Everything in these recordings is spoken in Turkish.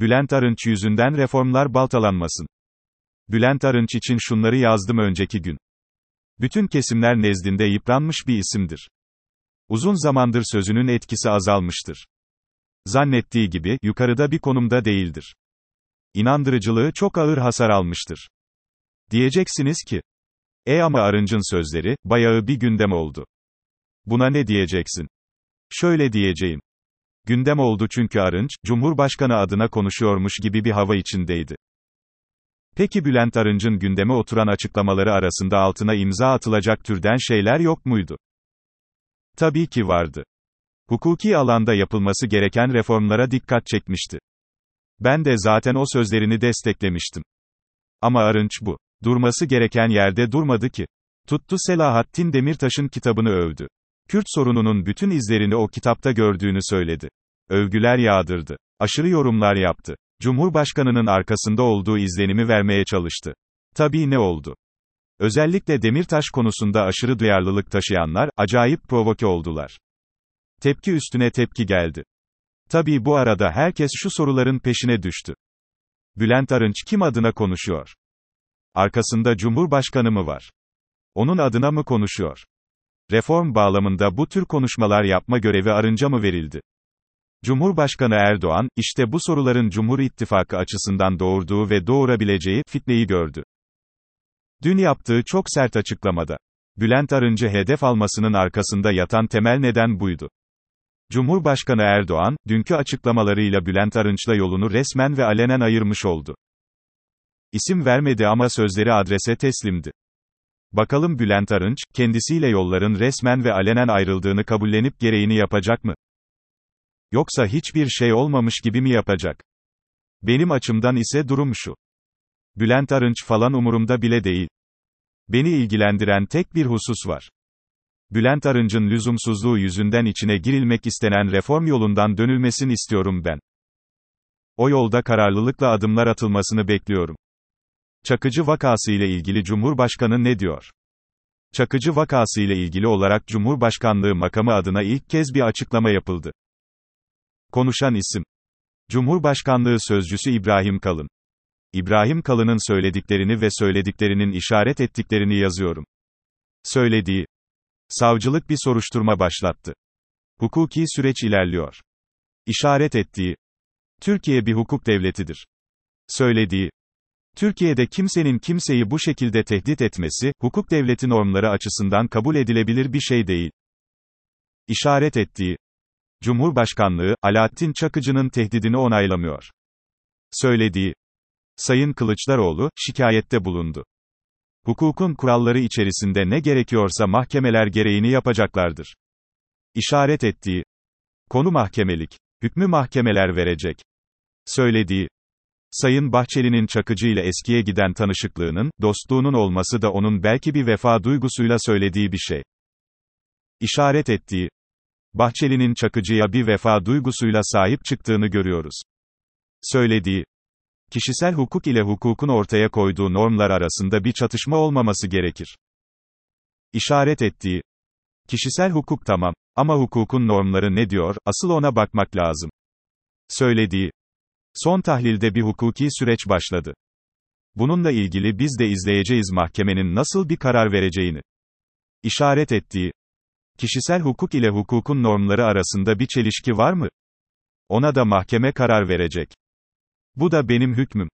Bülent Arınç yüzünden reformlar baltalanmasın. Bülent Arınç için şunları yazdım önceki gün. Bütün kesimler nezdinde yıpranmış bir isimdir. Uzun zamandır sözünün etkisi azalmıştır. Zannettiği gibi, yukarıda bir konumda değildir. İnandırıcılığı çok ağır hasar almıştır. Diyeceksiniz ki, e ama Arınç'ın sözleri, bayağı bir gündem oldu. Buna ne diyeceksin? Şöyle diyeceğim. Gündem oldu çünkü Arınç, Cumhurbaşkanı adına konuşuyormuş gibi bir hava içindeydi. Peki Bülent Arınç'ın gündeme oturan açıklamaları arasında altına imza atılacak türden şeyler yok muydu? Tabii ki vardı. Hukuki alanda yapılması gereken reformlara dikkat çekmişti. Ben de zaten o sözlerini desteklemiştim. Ama Arınç bu. Durması gereken yerde durmadı ki. Tuttu Selahattin Demirtaş'ın kitabını övdü. Kürt sorununun bütün izlerini o kitapta gördüğünü söyledi. Övgüler yağdırdı. Aşırı yorumlar yaptı. Cumhurbaşkanının arkasında olduğu izlenimi vermeye çalıştı. Tabii ne oldu? Özellikle Demirtaş konusunda aşırı duyarlılık taşıyanlar, acayip provoke oldular. Tepki üstüne tepki geldi. Tabii bu arada herkes şu soruların peşine düştü. Bülent Arınç kim adına konuşuyor? Arkasında Cumhurbaşkanı mı var? Onun adına mı konuşuyor? Reform bağlamında bu tür konuşmalar yapma görevi Arınç'a mı verildi? Cumhurbaşkanı Erdoğan, işte bu soruların Cumhur İttifakı açısından doğurduğu ve doğurabileceği fitneyi gördü. Dün yaptığı çok sert açıklamada. Bülent Arınç'ı hedef almasının arkasında yatan temel neden buydu. Cumhurbaşkanı Erdoğan, dünkü açıklamalarıyla Bülent Arınç'la yolunu resmen ve alenen ayırmış oldu. İsim vermedi ama sözleri adrese teslimdi. Bakalım Bülent Arınç, kendisiyle yolların resmen ve alenen ayrıldığını kabullenip gereğini yapacak mı? Yoksa hiçbir şey olmamış gibi mi yapacak? Benim açımdan ise durum şu. Bülent Arınç falan umurumda bile değil. Beni ilgilendiren tek bir husus var. Bülent Arınç'ın lüzumsuzluğu yüzünden içine girilmek istenen reform yolundan dönülmesini istiyorum ben. O yolda kararlılıkla adımlar atılmasını bekliyorum. Çakıcı vakası ile ilgili Cumhurbaşkanı ne diyor? Çakıcı vakası ile ilgili olarak Cumhurbaşkanlığı makamı adına ilk kez bir açıklama yapıldı. Konuşan isim. Cumhurbaşkanlığı Sözcüsü İbrahim Kalın. İbrahim Kalın'ın söylediklerini ve söylediklerinin işaret ettiklerini yazıyorum. Söylediği. Savcılık bir soruşturma başlattı. Hukuki süreç ilerliyor. İşaret ettiği. Türkiye bir hukuk devletidir. Söylediği. Türkiye'de kimsenin kimseyi bu şekilde tehdit etmesi, hukuk devleti normları açısından kabul edilebilir bir şey değil. İşaret ettiği. Cumhurbaşkanlığı, Alaaddin Çakıcı'nın tehdidini onaylamıyor. Söylediği. Sayın Kılıçdaroğlu, şikayette bulundu. Hukukun kuralları içerisinde ne gerekiyorsa mahkemeler gereğini yapacaklardır. İşaret ettiği. Konu mahkemelik. Hükmü mahkemeler verecek. Söylediği. Sayın Bahçeli'nin Çakıcı ile eskiye giden tanışıklığının, dostluğunun olması da onun belki bir vefa duygusuyla söylediği bir şey. İşaret ettiği. Bahçeli'nin Çakıcı'ya bir vefa duygusuyla sahip çıktığını görüyoruz. Söylediği. Kişisel hukuk ile hukukun ortaya koyduğu normlar arasında bir çatışma olmaması gerekir. İşaret ettiği. Kişisel hukuk tamam. Ama hukukun normları ne diyor, asıl ona bakmak lazım. Söylediği. Son tahlilde bir hukuki süreç başladı. Bununla ilgili biz de izleyeceğiz mahkemenin nasıl bir karar vereceğini. İşaret ettiği. Kişisel hukuk ile hukukun normları arasında bir çelişki var mı? Ona da mahkeme karar verecek. Bu da benim hükmüm.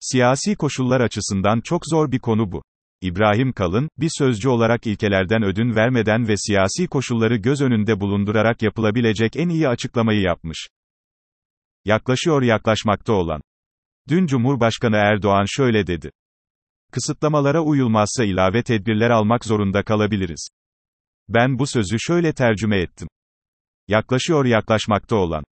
Siyasi koşullar açısından çok zor bir konu bu. İbrahim Kalın, bir sözcü olarak ilkelerden ödün vermeden ve siyasi koşulları göz önünde bulundurarak yapılabilecek en iyi açıklamayı yapmış. Yaklaşıyor yaklaşmakta olan. Dün Cumhurbaşkanı Erdoğan şöyle dedi. Kısıtlamalara uyulmazsa ilave tedbirler almak zorunda kalabiliriz. Ben bu sözü şöyle tercüme ettim. Yaklaşıyor yaklaşmakta olan.